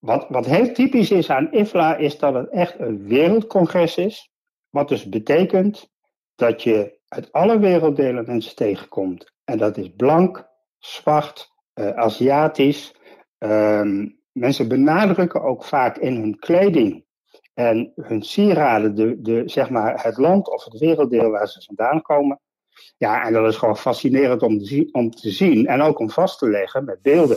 wat, wat heel typisch is aan IFLA is dat het echt een wereldcongres is. Wat dus betekent dat je uit alle werelddelen mensen tegenkomt. En dat is blank, zwart, uh, Aziatisch. Ehm, mensen benadrukken ook vaak in hun kleding en hun sieraden de, de, zeg maar het land of het werelddeel waar ze vandaan komen. Ja, en dat is gewoon fascinerend om te, zien, om te zien en ook om vast te leggen met beelden.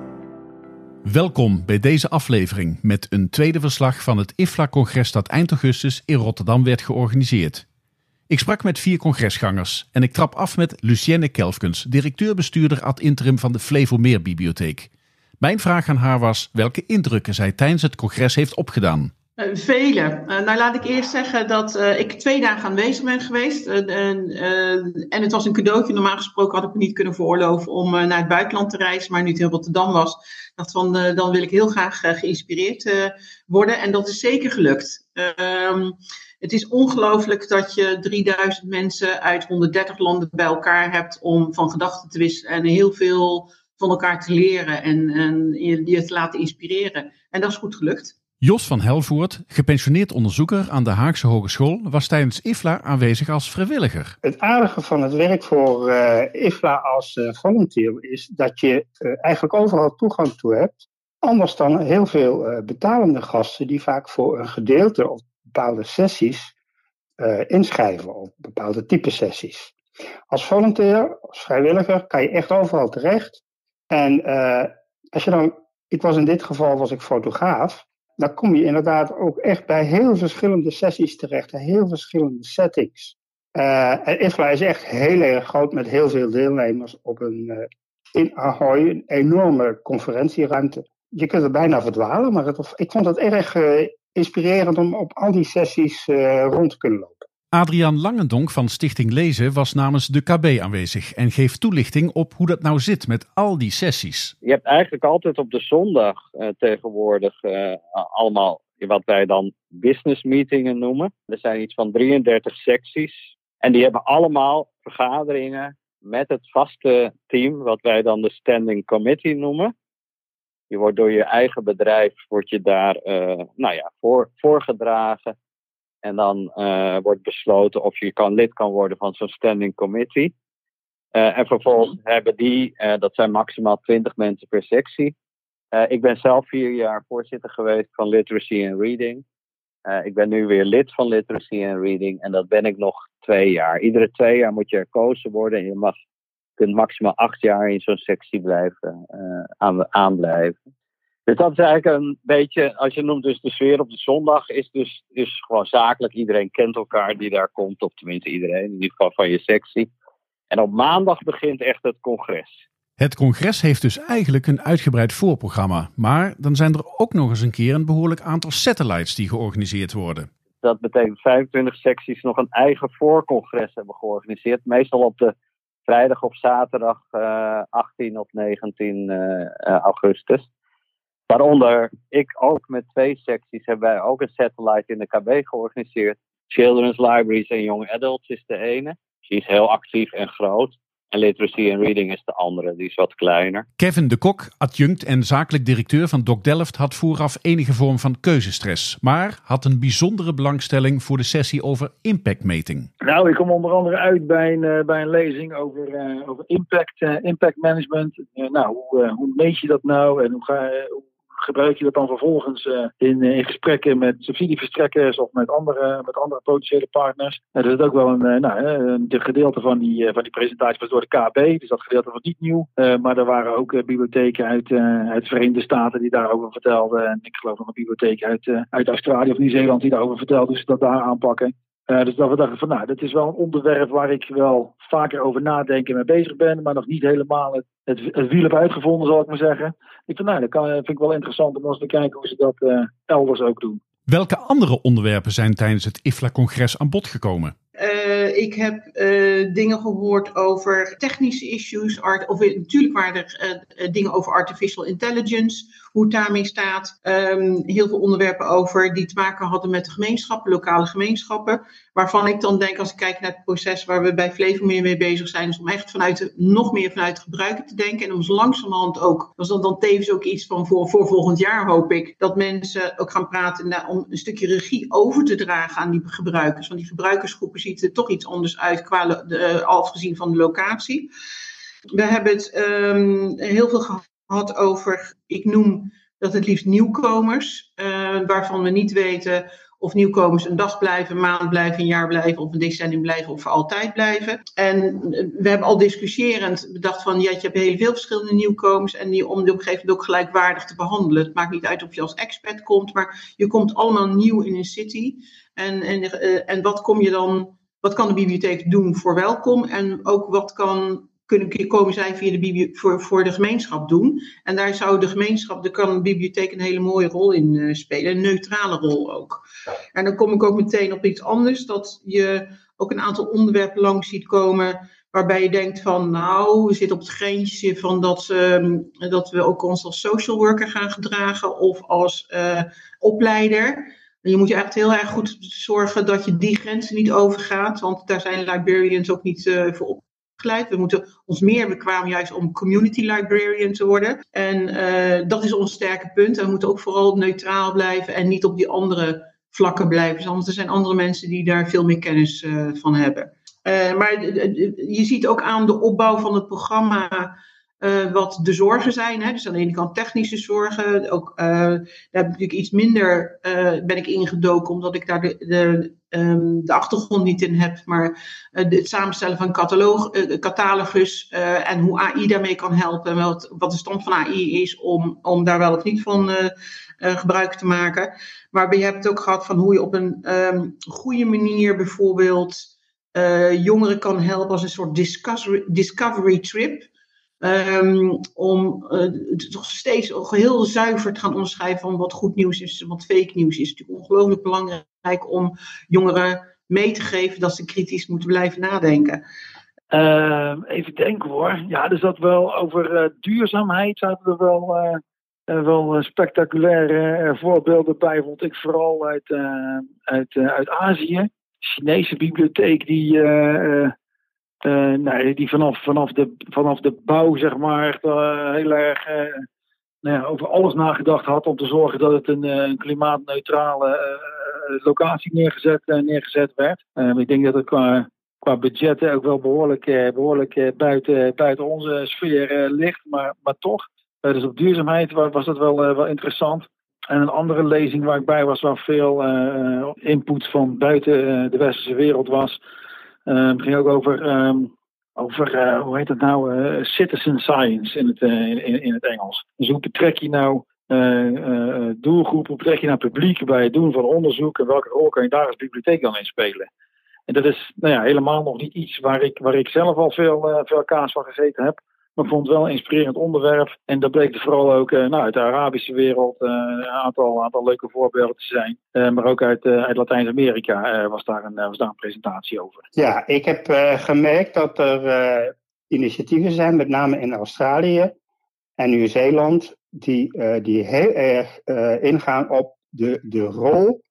Welkom bij deze aflevering met een tweede verslag van het IFLA-congres dat eind augustus in Rotterdam werd georganiseerd. Ik sprak met vier congresgangers en ik trap af met Lucienne Kelfkens, directeur-bestuurder ad interim van de Flevomeer Bibliotheek. Mijn vraag aan haar was welke indrukken zij tijdens het congres heeft opgedaan. Uh, vele. Uh, nou, laat ik eerst zeggen dat uh, ik twee dagen aanwezig ben geweest. en het was een cadeautje. Normaal gesproken had ik me niet kunnen veroorloven om naar het buitenland te reizen. Maar nu het in Rotterdam was, van dan wil ik heel graag geïnspireerd worden. En dat is zeker gelukt. Ehm, het is ongelooflijk dat je 3000 mensen uit 130 landen bij elkaar hebt om van gedachten te wisselen en heel veel van elkaar te leren en, en je te laten inspireren. En dat is goed gelukt. Jos van Helvoort, gepensioneerd onderzoeker aan de Haagse Hogeschool, was tijdens IFLA aanwezig als vrijwilliger. Het aardige van het werk voor uh, IFLA als uh, volunteer is dat je uh, eigenlijk overal toegang toe hebt. Anders dan heel veel betalende gasten die vaak voor een gedeelte of bepaalde sessies inschrijven, of bepaalde type sessies. Als volunteer, als vrijwilliger, kan je echt overal terecht. En als je dan, ik was in dit geval was ik fotograaf dan kom je inderdaad ook echt bij heel verschillende sessies terecht, heel verschillende settings. Uh, en IFLA is echt heel erg groot met heel veel deelnemers op een, uh, in Ahoy, een enorme conferentieruimte. Je kunt er bijna verdwalen, maar het, ik vond het erg uh, inspirerend om op al die sessies rond te kunnen lopen. Adriaan Langendonk van Stichting Lezen was namens de KB aanwezig en geeft toelichting op hoe dat nou zit met al die sessies. Je hebt eigenlijk altijd op de zondag uh, tegenwoordig uh, allemaal wat wij dan business meetingen noemen. Er zijn iets van 33 secties en die hebben allemaal vergaderingen met het vaste team, wat wij dan de standing committee noemen. Je wordt door je eigen bedrijf wordt je daar uh, nou ja, voor, voorgedragen. En dan uh, wordt besloten of je kan, lid kan worden van zo'n standing committee. Uh, en vervolgens mhm. hebben die, uh, dat zijn maximaal 20 mensen per sectie. ik ben zelf vier jaar voorzitter geweest van Literacy and Reading. ik ben nu weer lid van Literacy and Reading en dat ben ik nog twee jaar. Iedere twee jaar moet je herkozen worden en je mag, kunt maximaal acht jaar in zo'n sectie blijven, aan, aanblijven. Dus dat is eigenlijk een beetje, als je noemt dus de sfeer op de zondag, is dus is gewoon zakelijk. Iedereen kent elkaar die daar komt, of tenminste iedereen, in ieder geval van je sectie. En op maandag begint echt het congres. Het congres heeft dus eigenlijk een uitgebreid voorprogramma. Maar dan zijn er ook nog eens een keer een behoorlijk aantal satellites die georganiseerd worden. Dat betekent 25 secties nog een eigen voorcongres hebben georganiseerd. Meestal op de vrijdag of zaterdag uh, 18 of 19 uh, augustus. Waaronder ik ook met twee secties hebben wij ook een satellite in de KB georganiseerd. Children's Libraries en Young Adults is de ene. Die is heel actief en groot. En Literacy and Reading is de andere, die is wat kleiner. Kevin de Kok, adjunct en zakelijk directeur van Doc Delft, had vooraf enige vorm van keuzestress. Maar had een bijzondere belangstelling voor de sessie over impactmeting. Nou, ik kom onder andere uit bij een, uh, bij een lezing over, uh, over impact, uh, impact management. nou, hoe, hoe meet je dat nou en hoe, ga, hoe gebruik je dat dan vervolgens uh, in, in gesprekken met subsidieverstrekkers of met andere, met andere potentiële partners. Uh, dat is ook wel een, uh, nou, een gedeelte van die, van die presentatie was door de KB, dus dat gedeelte was niet nieuw. maar er waren ook bibliotheken uit, uit de Verenigde Staten die daarover vertelden. En ik geloof nog een bibliotheek uit, uit Australië of Nieuw-Zeeland die daarover vertelde ze dat daar aanpakken. Uh, dus dat we dachten van nou, dat is wel een onderwerp waar ik wel vaker over nadenken en mee bezig ben, maar nog niet helemaal het, het, wiel heb uitgevonden, zal ik maar zeggen. Ik vind nou, dat kan, vind ik wel interessant om eens te kijken hoe ze dat uh, elders ook doen. Welke andere onderwerpen zijn tijdens het IFLA-congres aan bod gekomen? Uh, ik heb uh, dingen gehoord over technische issues. Art, of, natuurlijk waren er uh, dingen over artificial intelligence, hoe het daarmee staat. Um, heel veel onderwerpen over die te maken hadden met de gemeenschappen, lokale gemeenschappen. Waarvan ik dan denk, als ik kijk naar het proces waar we bij Flevomeer mee bezig zijn, is om echt vanuit nog meer vanuit de gebruiker te denken. En om zo langzamerhand ook, dat is dan, dan tevens ook iets van voor, volgend jaar hoop ik, dat mensen ook gaan praten om een stukje regie over te dragen aan die gebruikers. Want die gebruikersgroepen ziet er toch iets anders uit qua de, afgezien van de locatie. We hebben het um, heel veel gehad over, ik noem dat het liefst nieuwkomers, uh, waarvan we niet weten of nieuwkomers een dag blijven, een maand blijven, een jaar blijven, of een decennium blijven, of voor altijd blijven. En we hebben al discussiërend bedacht van, ja, je hebt heel veel verschillende nieuwkomers en die, om die op een gegeven moment ook gelijkwaardig te behandelen. Het maakt niet uit of je als expert komt, maar je komt allemaal nieuw in een city. En, en, uh, en wat kom je dan wat kan de bibliotheek doen voor welkom en ook wat kan kunnen komen zij via de voor, voor de gemeenschap doen. En daar zou de gemeenschap, daar kan de bibliotheek een hele mooie rol in uh, spelen, een neutrale rol ook. En dan kom ik ook meteen op iets anders, dat je ook een aantal onderwerpen langs ziet komen waarbij je denkt van nou, we zitten op het grensje van dat, um, dat we ook ons als social worker gaan gedragen of als uh, opleider. Je moet je echt heel erg goed zorgen dat je die grenzen niet overgaat, want daar zijn librarians ook niet uh, voor We moeten ons meer bekwamen juist om community librarian te worden. En uh, dat is ons sterke punt. We moeten ook vooral neutraal blijven en niet op die andere vlakken blijven. Want er zijn andere mensen die daar veel meer kennis uh, van hebben. maar je ziet ook aan de opbouw van het programma uh, wat de zorgen zijn. Hè. Dus aan de ene kant technische zorgen. Ook, uh, daar heb ik iets minder uh, ben ik ingedoken, omdat ik daar de, de, um, de achtergrond niet in heb. Maar het samenstellen van cataloog, catalogus en hoe AI daarmee kan helpen. En wat, de stand van AI is om, om daar wel of niet van gebruik te maken. Maar je hebt het ook gehad van hoe je op een um, goede manier bijvoorbeeld jongeren kan helpen als een soort discovery trip. Um, om uh, toch steeds heel zuiver te gaan onderscheiden van wat goed nieuws is en wat fake nieuws is. Het is natuurlijk ongelooflijk belangrijk om jongeren mee te geven dat ze kritisch moeten blijven nadenken. Uh, even denken hoor. Ja, er zat wel over uh, duurzaamheid zaten er wel, uh, wel spectaculaire voorbeelden bij, vond ik vooral uit, uit, uit Azië. Chinese bibliotheek die nee, die vanaf, vanaf, de, vanaf de bouw, zeg maar, uh, heel erg uh, nou ja, over alles nagedacht had om te zorgen dat het een, een klimaatneutrale locatie neergezet, neergezet werd. ik denk dat het qua, qua budgetten ook wel behoorlijk, behoorlijk buiten, buiten onze sfeer ligt, maar, maar toch. dus op duurzaamheid was, dat wel, wel interessant. En een andere lezing waar ik bij was, waar veel input van buiten de westerse wereld was het ging ook over, um, over uh, hoe heet het nou, uh, citizen science in het, in, in, het Engels. Dus hoe betrek je nou doelgroepen, hoe betrek je nou publiek bij het doen van onderzoek en welke rol kan je daar als bibliotheek dan in spelen? En dat is nou ja, helemaal nog niet iets waar ik, waar ik zelf al veel, veel kaas van gezeten heb. Maar ik vond het wel een inspirerend onderwerp. En dat bleek er vooral ook uh, nou, uit de Arabische wereld uh, een aantal, aantal leuke voorbeelden te zijn. Uh, maar ook uit, uit Latijns-Amerika was, daar een, was daar een presentatie over. Ja, ik heb gemerkt dat er initiatieven zijn, met name in Australië en Nieuw-Zeeland, die, die heel erg ingaan op de, de rol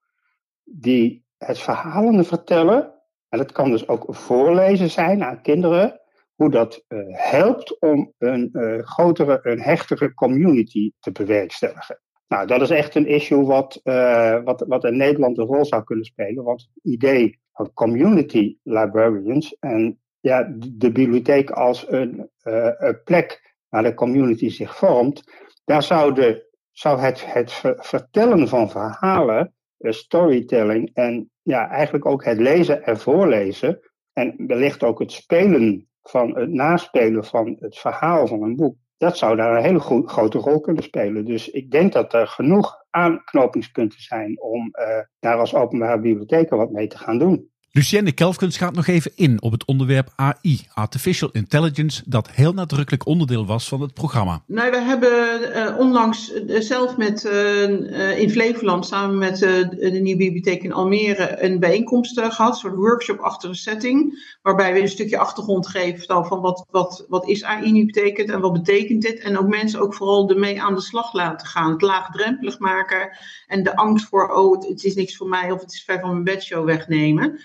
die het verhalen vertellen. En dat kan dus ook voorlezen zijn aan kinderen hoe dat uh, helpt om een uh, grotere, een hechtere community te bewerkstelligen. Nou, dat is echt een issue wat, uh, wat, wat in Nederland een rol zou kunnen spelen. Want het idee van community librarians en ja, de, de bibliotheek als een, een, plek waar de community zich vormt, daar zou, de, zou het, het vertellen van verhalen, storytelling en ja, eigenlijk ook het lezen en voorlezen en wellicht ook het spelen van het naspelen van het verhaal van een boek, dat zou daar een hele grote rol kunnen spelen. Dus ik denk dat er genoeg aanknopingspunten zijn om uh, daar als openbare bibliotheken wat mee te gaan doen. Lucienne Kelfkens gaat nog even in op het onderwerp AI, Artificial Intelligence, dat heel nadrukkelijk onderdeel was van het programma. Nou, we hebben uh, onlangs uh, zelf met, uh, in Flevoland samen met de Nieuwe Bibliotheek in Almere een bijeenkomst gehad, een soort workshop achter setting, waarbij we een stukje achtergrond geven van wat, wat, wat is AI nu betekent en wat betekent dit. En ook mensen ook vooral ermee aan de slag laten gaan, het laagdrempelig maken en de angst voor, oh, het, het is niks voor mij of het is ver van mijn bedshow wegnemen.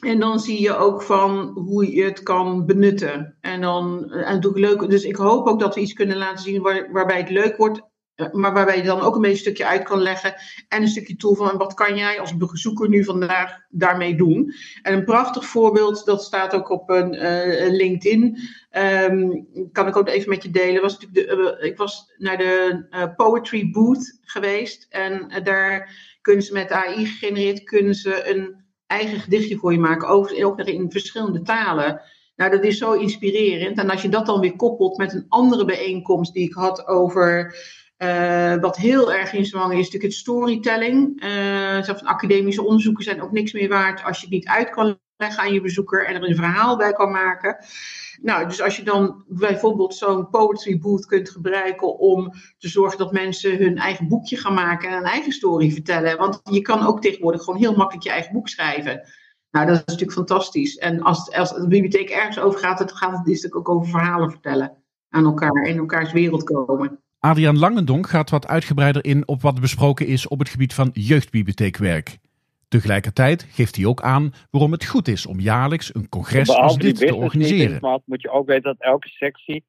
En dan zie je ook van hoe je het kan benutten. En dan en natuurlijk leuk. Dus ik hoop ook dat we iets kunnen laten zien waar, waarbij het leuk wordt. Eh, maar waarbij je dan ook een beetje een stukje uit kan leggen. En een stukje tool van wat kan jij als bezoeker nu vandaag daarmee doen. En een prachtig voorbeeld, dat staat ook op een uh, LinkedIn. Um, kan ik ook even met je delen. Was natuurlijk de, ik was naar de Poetry Booth geweest. En daar kunnen ze met AI gegenereerd kunnen ze een eigen gedichtje voor je maken, ook, ook nog in verschillende talen. Nou, dat is zo inspirerend. En als je dat dan weer koppelt met een andere bijeenkomst die ik had over. Uh, wat heel erg in zwang is, natuurlijk het storytelling. Uh, van academische onderzoeken zijn ook niks meer waard als je het niet uit kan leggen aan je bezoeker en er een verhaal bij kan maken. Nou, dus als je dan bijvoorbeeld zo'n poetry booth kunt gebruiken om te zorgen dat mensen hun eigen boekje gaan maken en een eigen story vertellen. Want je kan ook tegenwoordig gewoon heel makkelijk je eigen boek schrijven. Nou, dat is natuurlijk fantastisch. En als, als de bibliotheek ergens over gaat, het gaat het natuurlijk ook over verhalen vertellen aan elkaar, in elkaars wereld komen. Adriaan Langendonk gaat wat uitgebreider in op wat besproken is op het gebied van jeugdbibliotheekwerk. Tegelijkertijd geeft hij ook aan waarom het goed is om jaarlijks een congres als dit te organiseren. Maar moet je ook weten dat elke sectie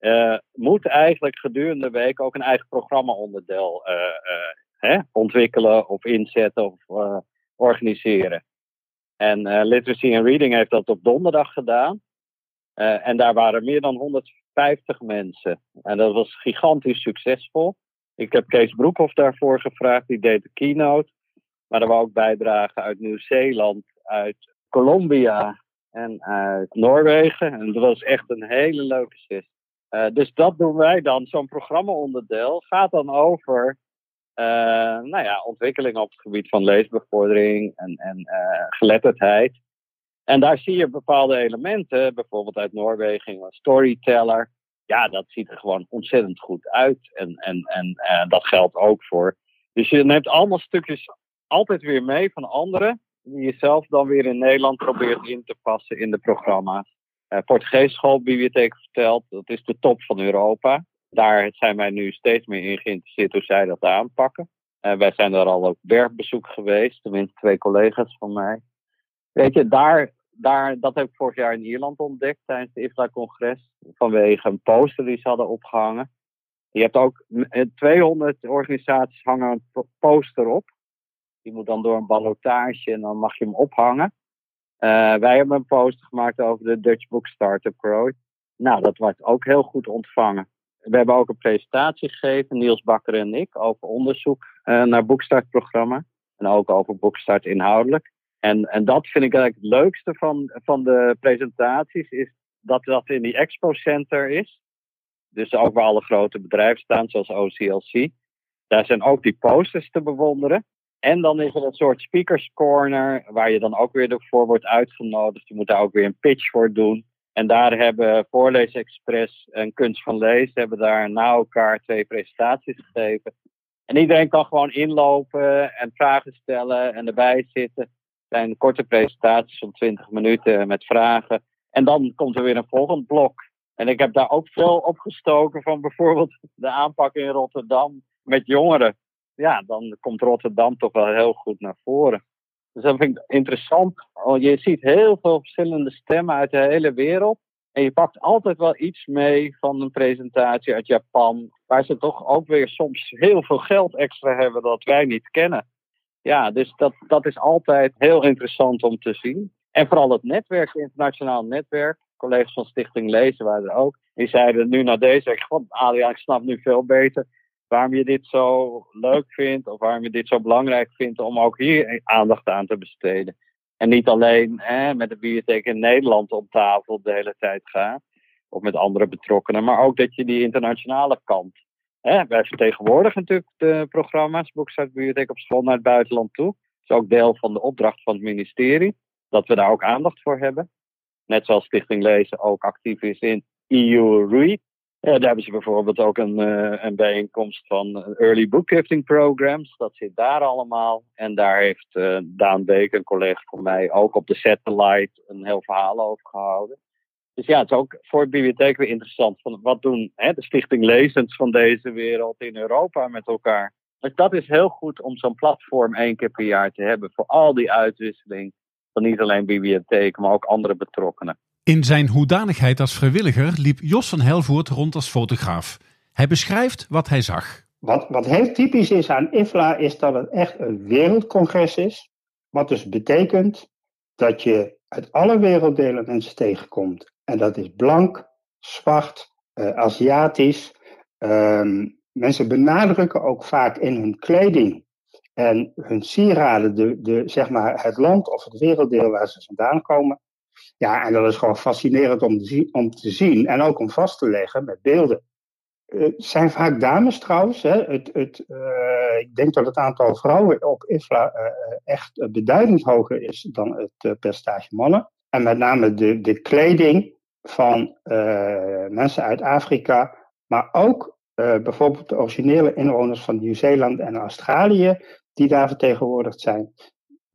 uh, moet eigenlijk gedurende de week ook een eigen programmaonderdeel uh, uh, ontwikkelen of inzetten of organiseren. En Literacy and Reading heeft dat op donderdag gedaan. en daar waren meer dan 150 mensen. En dat was gigantisch succesvol. Ik heb Kees Broekhoff daarvoor gevraagd, die deed de keynote. Maar er waren ook bijdragen uit Nieuw-Zeeland, uit Colombia en uit Noorwegen. En dat was echt een hele leuke sessie. Uh, dus dat doen wij dan. Zo'n programmaonderdeel gaat dan over uh, nou ja, ontwikkelingen op het gebied van leesbevordering en, en uh, geletterdheid. En daar zie je bepaalde elementen, bijvoorbeeld uit Noorwegen, een storyteller. Ja, dat ziet er gewoon ontzettend goed uit. En, en, en dat geldt ook voor. Dus je neemt allemaal stukjes altijd weer mee van anderen, die je zelf dan weer in Nederland probeert in te passen in de programma's. Uh, Portugees schoolbibliotheek verteld, dat is de top van Europa. Daar zijn wij nu steeds meer in geïnteresseerd hoe zij dat aanpakken. Uh, wij zijn daar al op werkbezoek geweest, tenminste twee collega's van mij. Weet je, daar, daar, dat heb ik vorig jaar in Ierland ontdekt tijdens het IFLA-congres. Vanwege een poster die ze hadden opgehangen. Je hebt ook 200 eh, organisaties hangen een poster op. Die moet dan door een ballotage en dan mag je hem ophangen. Uh, wij hebben een post gemaakt over de Dutch Book Startup Growth. Nou, dat wordt ook heel goed ontvangen. We hebben ook een presentatie gegeven, Niels Bakker en ik, over onderzoek uh, naar Boekstartprogramma. En ook over Boekstart inhoudelijk. En, en dat vind ik eigenlijk het leukste van, van de presentaties, is dat dat in die Expo Center is. Dus ook waar alle grote bedrijven staan, zoals OCLC. Daar zijn ook die posters te bewonderen. En dan is er een soort speakers corner, waar je dan ook weer voor wordt uitgenodigd. Je moet daar ook weer een pitch voor doen. En daar hebben Voorlees Express en Kunst van Lezen hebben daar na elkaar twee presentaties gegeven. En iedereen kan gewoon inlopen en vragen stellen en erbij zitten. Het zijn korte presentaties van 20 minuten met vragen. En dan komt er weer een volgend blok. En ik heb daar ook veel opgestoken van bijvoorbeeld de aanpak in Rotterdam met jongeren ja, dan komt Rotterdam toch wel heel goed naar voren. Dus dat vind ik interessant. Oh, je ziet heel veel verschillende stemmen uit de hele wereld. En je pakt altijd wel iets mee van een presentatie uit Japan, waar ze toch ook weer soms heel veel geld extra hebben dat wij niet kennen. Ja, dus dat, dat is altijd heel interessant om te zien. En vooral het netwerk, het internationaal netwerk. Collega's van Stichting Lezen waren er ook. Die zeiden nu naar deze, ik, Adriaan, ik snap nu veel beter waarom je dit zo leuk vindt of waarom je dit zo belangrijk vindt om ook hier aandacht aan te besteden. En niet alleen hè, met de bibliotheek in Nederland op tafel de hele tijd gaan, of met andere betrokkenen, maar ook dat je die internationale kant. Hè, wij vertegenwoordigen natuurlijk de programma's Boekstart Bibliotheek op school naar het buitenland toe. is ook deel van de opdracht van het ministerie, dat we daar ook aandacht voor hebben. Net zoals Stichting Lezen ook actief is in EU Read. Uh, daar hebben ze bijvoorbeeld ook een, uh, een bijeenkomst van early book gifting programs. Dat zit daar allemaal. En daar heeft Daan Beek, een collega van mij, ook op de satellite een heel verhaal over gehouden. Dus ja, het is ook voor de bibliotheek weer interessant. Van wat doen hè, de Stichting Lezend van deze wereld in Europa met elkaar? Dus dat is heel goed om zo'n platform één keer per jaar te hebben voor al die uitwisseling van niet alleen bibliotheken, maar ook andere betrokkenen. In zijn hoedanigheid als vrijwilliger liep Jos van Helvoort rond als fotograaf. Hij beschrijft wat hij zag. Wat, wat heel typisch is aan IFLA is dat het echt een wereldcongres is. Wat dus betekent dat je uit alle werelddelen mensen tegenkomt. En dat is blank, zwart, uh, Aziatisch. Uh, mensen benadrukken ook vaak in hun kleding en hun sieraden de, de, zeg maar het land of het werelddeel waar ze vandaan komen. Ja, en dat is gewoon fascinerend om te, zien, om te zien en ook om vast te leggen met beelden. Het zijn vaak dames trouwens. Hè. Het, het, uh, ik denk dat het aantal vrouwen op IFLA uh, echt beduidend hoger is dan het percentage mannen. En met name de, de kleding van mensen uit Afrika, maar ook bijvoorbeeld de originele inwoners van Nieuw-Zeeland en Australië, die daar vertegenwoordigd zijn.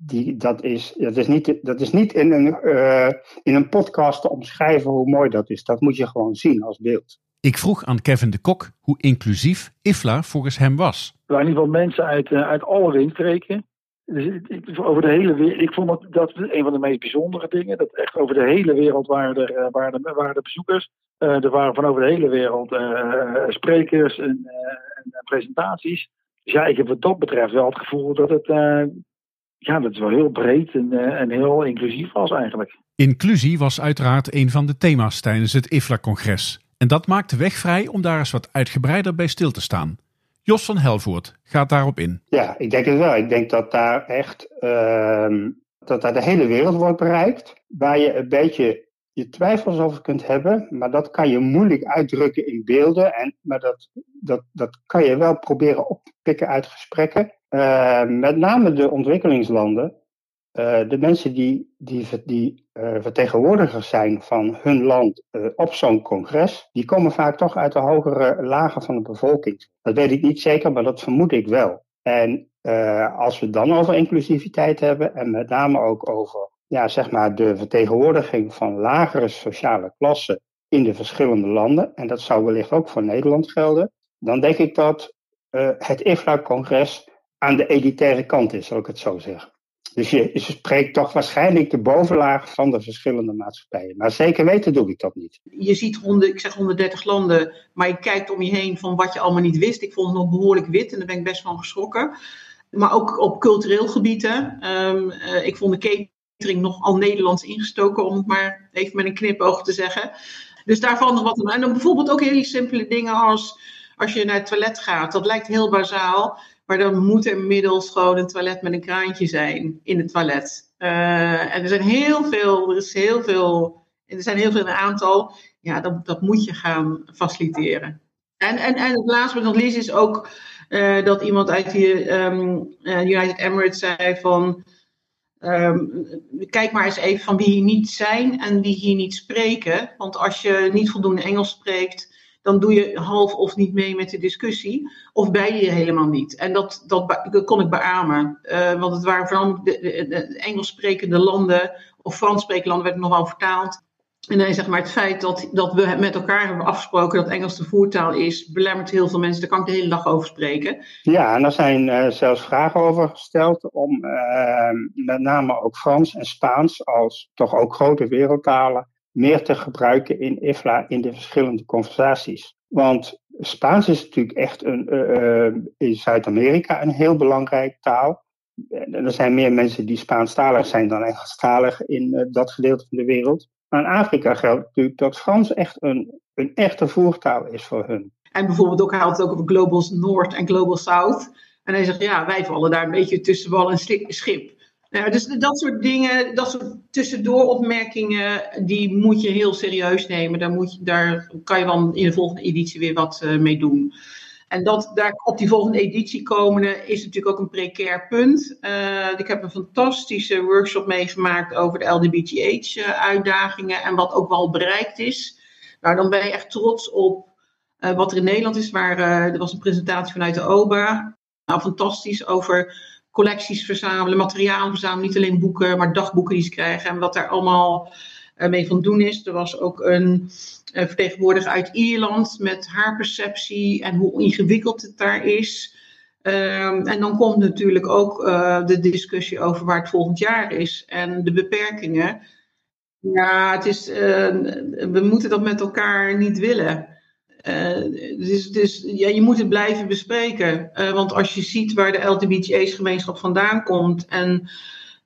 Die, dat, is, dat is niet, dat is niet in, een, uh, in een podcast te omschrijven hoe mooi dat is. Dat moet je gewoon zien als beeld. Ik vroeg aan Kevin de Kok hoe inclusief IFLA volgens hem was. Er waren in ieder geval mensen uit, uh, uit alle windstreken. Dus, over de hele wereld. Ik vond dat, dat een van de meest bijzondere dingen. Dat echt over de hele wereld waren er, uh, waren er, waren er bezoekers. er waren van over de hele wereld sprekers en, en presentaties. Dus ja, ik heb wat dat betreft wel het gevoel dat het, uh, ja, dat het wel heel breed en, uh, en heel inclusief was eigenlijk. Inclusie was uiteraard een van de thema's tijdens het IFLA-congres. En dat maakt de weg vrij om daar eens wat uitgebreider bij stil te staan. Jos van Helvoort gaat daarop in. Ja, ik denk het wel. Ik denk dat daar echt uh, dat daar de hele wereld wordt bereikt. Waar je een beetje je twijfels over kunt hebben, maar dat kan je moeilijk uitdrukken in beelden. En, maar dat, dat, dat kan je wel proberen oppikken uit gesprekken. Uh, met name de ontwikkelingslanden, uh, de mensen die, die, die uh, vertegenwoordigers zijn van hun land op zo'n congres, die komen vaak toch uit de hogere lagen van de bevolking. Dat weet ik niet zeker, maar dat vermoed ik wel. En als we dan over inclusiviteit hebben en met name ook over ja, zeg maar de vertegenwoordiging van lagere sociale klassen in de verschillende landen, en dat zou wellicht ook voor Nederland gelden, dan denk ik dat het IFLA-congres aan de elitaire kant is, zal ik het zo zeggen. Dus je, spreekt toch waarschijnlijk de bovenlaag van de verschillende maatschappijen. Maar zeker weten doe ik dat niet. Je ziet, 100, ik zeg 130 landen, maar je kijkt om je heen van wat je allemaal niet wist. Ik vond het nog behoorlijk wit en daar ben ik best van geschrokken. Maar ook op cultureel gebieden. Um, uh, ik vond de catering nogal Nederlands ingestoken, om het maar even met een knipoog te zeggen. Dus daar valt nog wat. En dan bijvoorbeeld ook hele simpele dingen als als je naar het toilet gaat. Dat lijkt heel bazaal, maar dan moet er gewoon een toilet met een kraantje zijn in het toilet. Uh, en er zijn heel veel, er is heel veel, er zijn heel veel een aantal. Ja, dat, dat moet je gaan faciliteren. En, en, en het laatste maar nog least is ook uh, dat iemand uit de um, uh, United Emirates zei van Um, kijk maar eens even van wie hier niet zijn en wie hier niet spreken. Want als je niet voldoende Engels spreekt, dan doe je half of niet mee met de discussie. Of bij je helemaal niet. En dat, dat, kon ik beamen. Uh, want het waren vooral de, Engels sprekende landen of Frans sprekende landen, werd nog vertaald. En dan zeg maar het feit dat, dat we met elkaar hebben afgesproken dat Engels de voertaal is, belemmert heel veel mensen. Daar kan ik de hele dag over spreken. Ja, en er zijn uh, zelfs vragen over gesteld om uh, met name ook Frans en Spaans als toch ook grote wereldtalen meer te gebruiken in IFLA in de verschillende conversaties. Want Spaans is natuurlijk echt een, uh, in Zuid-Amerika een heel belangrijke taal. Er zijn meer mensen die Spaanstalig zijn dan Engelstalig in uh, dat gedeelte van de wereld. Maar in Afrika geldt natuurlijk dat Frans echt een, een echte voertaal is voor hun. En bijvoorbeeld ook, hij had het ook over Global North en Global South. En hij zegt, ja, wij vallen daar een beetje tussen wal en schip. Ja, dus dat soort dingen, dat soort tussendoor-opmerkingen, die moet je heel serieus nemen. Daar, moet je, daar kan je wel in de volgende editie weer wat uh, mee doen. En dat daar op die volgende editie komende is natuurlijk ook een precair punt. Uh, ik heb een fantastische workshop meegemaakt over de LDBTH-uitdagingen en wat ook wel bereikt is. Nou, dan ben je echt trots op wat er in Nederland is. Waar, uh, er was een presentatie vanuit de OBA. Nou, fantastisch over collecties verzamelen, materialen verzamelen. Niet alleen boeken, maar dagboeken die ze krijgen. En wat daar allemaal mee van doen is. Er was ook een vertegenwoordiger uit Ierland met haar perceptie en hoe ingewikkeld het daar is. Um, en dan komt natuurlijk ook uh, de discussie over waar het volgend jaar is en de beperkingen. Ja, het is, we moeten dat met elkaar niet willen. Uh, dus, dus ja, je moet het blijven bespreken. want als je ziet waar de LGBTI-gemeenschap vandaan komt en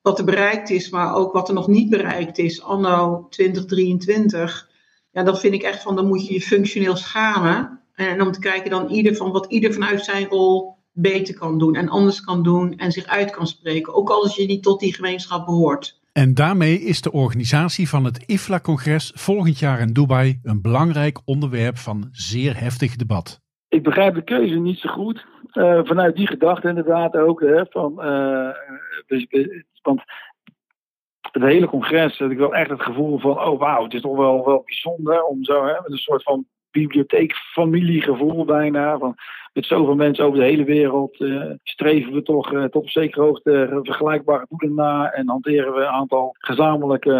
wat er bereikt is, maar ook wat er nog niet bereikt is, anno 2023. Ja, dan vind ik echt van, dan moet je je functioneel schamen. En om te kijken dan ieder van wat ieder vanuit zijn rol beter kan doen en anders kan doen en zich uit kan spreken. Ook als je niet tot die gemeenschap behoort. En daarmee is de organisatie van het IFLA-congres volgend jaar in Dubai een belangrijk onderwerp van zeer heftig debat. Ik begrijp de keuze niet zo goed. Uh, vanuit die gedachte inderdaad ook. Hè, van, uh, dus, want het hele congres had ik wel echt het gevoel van, oh wauw, het is toch wel, wel bijzonder om zo hè, een soort van bibliotheekfamiliegevoel bijna. Van, met zoveel mensen over de hele wereld uh, streven we toch uh, tot op zekere hoogte vergelijkbare doelen na en hanteren we een aantal gezamenlijke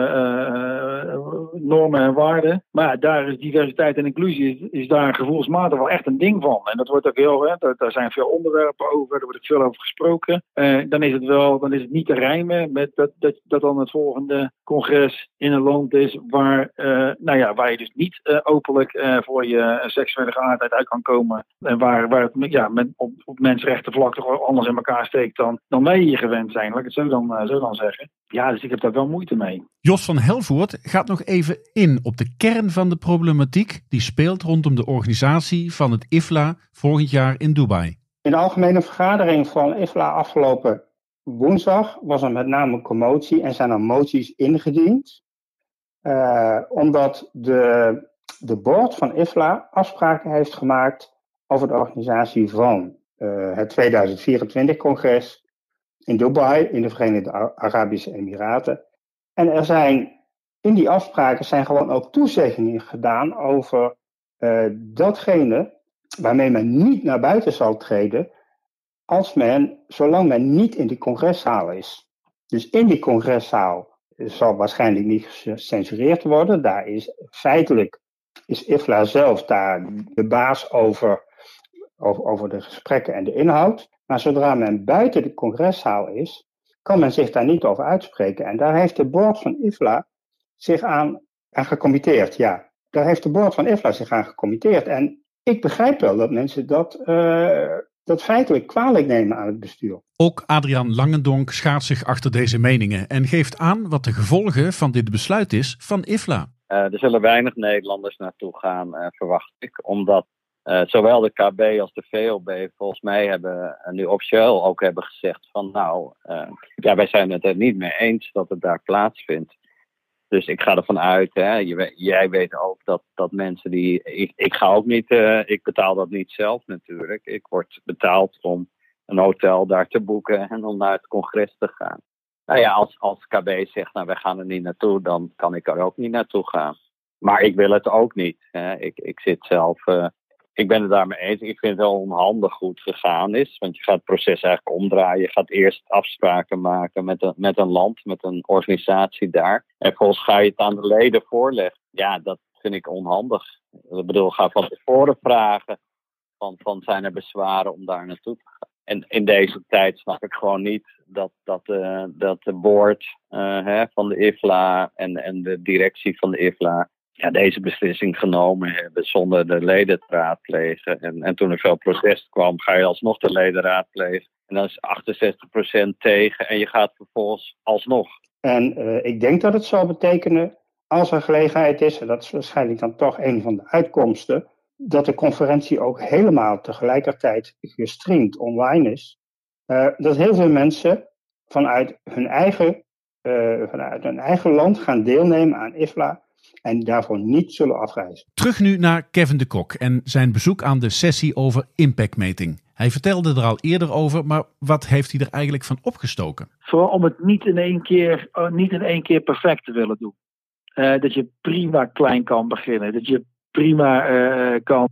normen en waarden. Maar daar is diversiteit en inclusie is, daar gevoelsmatig wel echt een ding van. En dat wordt ook heel, hè, daar, zijn veel onderwerpen over, daar wordt veel over gesproken. dan is het wel, dan is het niet te rijmen met dat, dat, dat dan het volgende congres in een land is waar, nou ja, waar je dus niet openlijk voor je seksuele geaardheid uit kan komen en waar, waar ja, met, op, op mensenrechtenvlak toch anders in elkaar steekt dan, dan wij hier gewend zijn. Laat ik het zo dan, uh, zo dan zeggen. Ja, dus ik heb daar wel moeite mee. Jos van Helvoort gaat nog even in op de kern van de problematiek die speelt rondom de organisatie van het IFLA volgend jaar in Dubai. In de algemene vergadering van IFLA afgelopen woensdag was er met name commotie en zijn er moties ingediend. Uh, omdat de, de board van IFLA afspraken heeft gemaakt over de organisatie van uh, het 2024-congres in Dubai, in de Verenigde Arabische Emiraten. En er zijn in die afspraken zijn gewoon ook toezeggingen gedaan over uh, datgene waarmee men niet naar buiten zal treden, als men, zolang men niet in die congreszaal is. Dus in die congreszaal zal waarschijnlijk niet gecensureerd worden. Daar is feitelijk is IFLA zelf daar de baas over over, over de gesprekken en de inhoud. Maar zodra men buiten de congreszaal is, kan men zich daar niet over uitspreken. En daar heeft de board van IFLA zich aan, aan gecommitteerd. Ja, daar heeft de board van IFLA zich aan gecommitteerd. En ik begrijp wel dat mensen dat, uh, dat feitelijk kwalijk nemen aan het bestuur. Ook Adriaan Langendonk schaart zich achter deze meningen en geeft aan wat de gevolgen van dit besluit is van IFLA. Uh, er zullen weinig Nederlanders naartoe gaan, uh, verwacht ik. Omdat uh, zowel de KB als de VLB volgens mij hebben uh, nu officieel ook hebben gezegd van nou, uh, ja, wij zijn het er niet mee eens dat het daar plaatsvindt. Dus ik ga ervan uit, hè, jij weet ook dat, dat mensen die. Ik, ik ga ook niet, ik betaal dat niet zelf natuurlijk. Ik word betaald om een hotel daar te boeken en om naar het congres te gaan. Nou ja, als, als KB zegt, nou wij gaan er niet naartoe, dan kan ik er ook niet naartoe gaan. Maar ik wil het ook niet. Hè. Ik, ik zit zelf ik ben het daarmee eens. Ik vind het wel onhandig goed gegaan is. Want je gaat het proces eigenlijk omdraaien. Je gaat eerst afspraken maken met een, met een land, met een organisatie daar. En vervolgens ga je het aan de leden voorleggen. Ja, dat vind ik onhandig. Ik bedoel, ga van tevoren vragen. Van, van zijn er bezwaren om daar naartoe te gaan. En in deze tijd snap ik gewoon niet dat, dat, uh, dat de board uh, hè, van de IFLA en, en de directie van de IFLA ja, deze beslissing genomen hebben zonder de leden te raadplegen. En, en toen er veel protest kwam, ga je alsnog de leden raadplegen. En dan is 68% tegen en je gaat vervolgens alsnog. En uh, ik denk dat het zou betekenen, als er gelegenheid is, en dat is waarschijnlijk dan toch een van de uitkomsten, dat de conferentie ook helemaal tegelijkertijd gestreamd online is. Uh, dat heel veel mensen vanuit hun eigen, uh, vanuit hun eigen land gaan deelnemen aan IFLA en daarvoor niet zullen afreizen. Terug nu naar Kevin de Kok en zijn bezoek aan de sessie over impactmeting. Hij vertelde er al eerder over, maar wat heeft hij er eigenlijk van opgestoken? Vooral om het niet in één keer, uh, niet in één keer perfect te willen doen. Uh, dat je prima klein kan beginnen. Dat je prima uh, kan,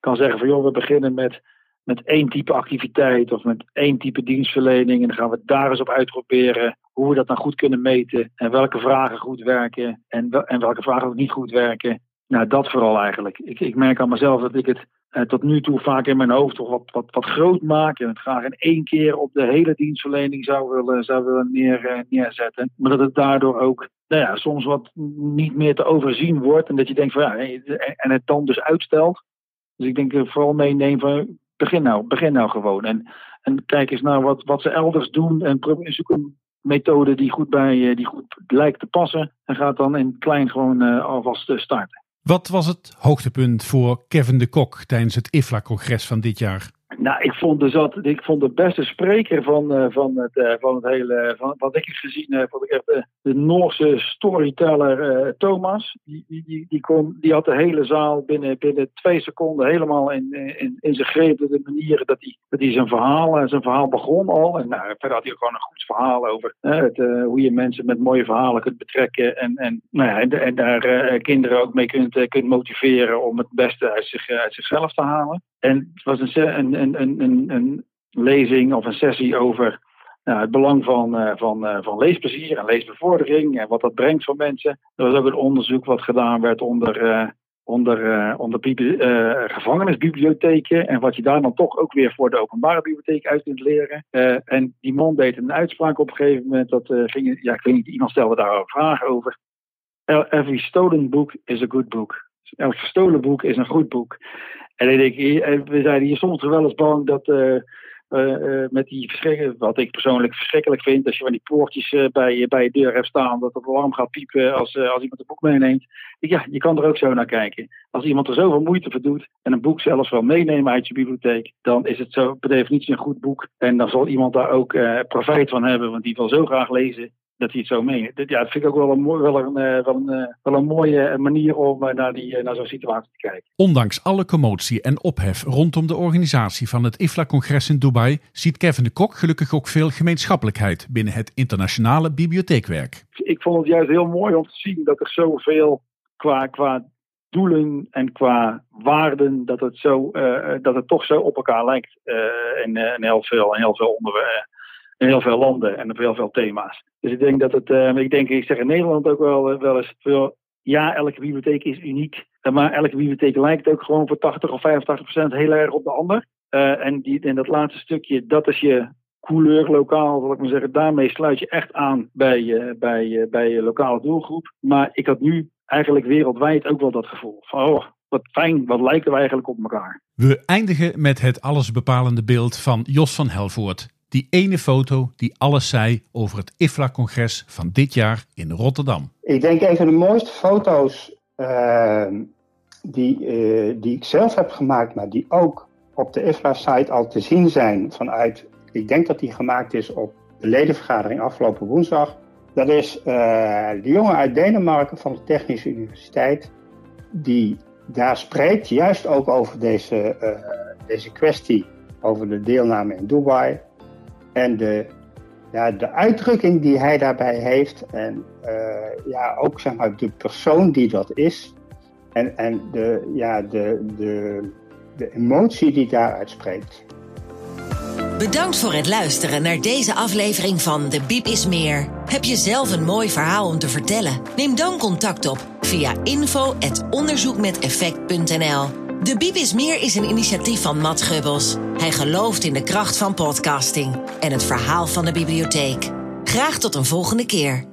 kan zeggen van joh, we beginnen met, met één type activiteit of met één type dienstverlening. En dan gaan we daar eens op uitproberen hoe we dat dan goed kunnen meten. En welke vragen goed werken en, en welke vragen ook niet goed werken. Nou, dat vooral eigenlijk. Ik, ik merk aan mezelf dat ik het eh, tot nu toe vaak in mijn hoofd toch wat, wat, wat groot maak. En het graag in één keer op de hele dienstverlening zou willen, zou willen neer, uh, neerzetten. Maar dat het daardoor ook nou ja, soms wat niet meer te overzien wordt. En dat je denkt van ja, en het dan dus uitstelt. Dus ik denk vooral meeneem van begin nou, begin nou gewoon. En, en kijk eens naar wat, wat ze elders doen en zoek een methode die goed, bij, die goed lijkt te passen. En gaat dan in klein gewoon uh, alvast starten. Wat was het hoogtepunt voor Kevin de Kok tijdens het IFLA-congres van dit jaar? Nou, ik vond, dus dat, ik vond de beste spreker van, uh, van, het, uh, van het hele. Van, wat ik heb gezien heb, ik de, Noorse storyteller Thomas. Die, die, die, kon, die had de hele zaal binnen, binnen twee seconden helemaal in, in, in zijn greep. De manieren dat hij, dat zijn, verhaal, zijn verhaal begon al. En nou, verder had hij ook gewoon een goed verhaal over het, hoe je mensen met mooie verhalen kunt betrekken. En, en, nou ja, en, en daar kinderen ook mee kunt, kunt motiveren om het beste uit, zich, uit zichzelf te halen. En het was een, een, een, een, een lezing of een sessie over nou, het belang van, uh, van, uh, van leesplezier en leesbevordering en wat dat brengt voor mensen. Er was ook een onderzoek wat gedaan werd onder, uh, onder, onder gevangenisbibliotheken en wat je daar dan toch ook weer voor de openbare bibliotheek uit kunt leren. en die man deed een uitspraak op een gegeven moment, dat ging, ja, ik weet niet, iemand stelde daar een vraag over. Every stolen book is a good book. Elk gestolen boek is een goed boek. Denk, we zijn hier soms wel eens bang dat uh, uh, met die verschrikkelijk, wat ik persoonlijk verschrikkelijk vind, als je van die poortjes bij, bij je deur hebt staan, dat het alarm gaat piepen als, als iemand een boek meeneemt. Ja, je kan er ook zo naar kijken. Als iemand er zoveel moeite voor doet en een boek zelfs wel meenemen uit je bibliotheek, dan is het zo per definitie een goed boek. En dan zal iemand daar ook profijt van hebben, want die wil zo graag lezen dat hij het zo meent. Ja, dat vind ik ook wel een, wel een, wel een, wel een mooie manier om naar, die, naar zo'n situatie te kijken. Ondanks alle commotie en ophef rondom de organisatie van het IFLA-congres in Dubai, ziet Kevin de Kok gelukkig ook veel gemeenschappelijkheid binnen het internationale bibliotheekwerk. Ik vond het juist heel mooi om te zien dat er zoveel qua, qua doelen en qua waarden, dat het, zo, uh, dat het toch zo op elkaar lijkt uh, in, heel veel, in heel veel onderwerpen in heel veel landen en op heel veel thema's. Dus ik denk dat het, uh, ik denk, ik zeg in Nederland ook wel, wel eens veel, ja, elke bibliotheek is uniek, maar elke bibliotheek lijkt ook gewoon voor 80 of 85 procent heel erg op de ander. Uh, en, die, en dat laatste stukje, dat is je couleur lokaal, zal ik maar zeggen. Daarmee sluit je echt aan bij, bij, bij je lokale doelgroep. Maar ik had nu eigenlijk wereldwijd ook wel dat gevoel van, oh, wat fijn, wat lijken we eigenlijk op elkaar. We eindigen met het allesbepalende beeld van Jos van Helvoort. Die ene foto die alles zei over het IFLA-congres van dit jaar in Rotterdam. Ik denk een van de mooiste foto's uh, die, uh, die ik zelf heb gemaakt, maar die ook op de IFLA-site al te zien zijn vanuit, ik denk dat die gemaakt is op de ledenvergadering afgelopen woensdag. Dat is uh, de jongen uit Denemarken van de Technische Universiteit, die daar spreekt, juist ook over deze, deze kwestie, over de deelname in Dubai. En de, ja, de uitdrukking die hij daarbij heeft, en uh, ja, ook zeg maar de persoon die dat is, en, en de, ja, de, de, de emotie die daaruit spreekt. Bedankt voor het luisteren naar deze aflevering van De Biep is Meer. Heb je zelf een mooi verhaal om te vertellen? Neem dan contact op via info.onderzoekmeteffect.nl. De Biep is Meer is een initiatief van Matt Gubbels. Hij gelooft in de kracht van podcasting en het verhaal van de bibliotheek. Graag tot een volgende keer.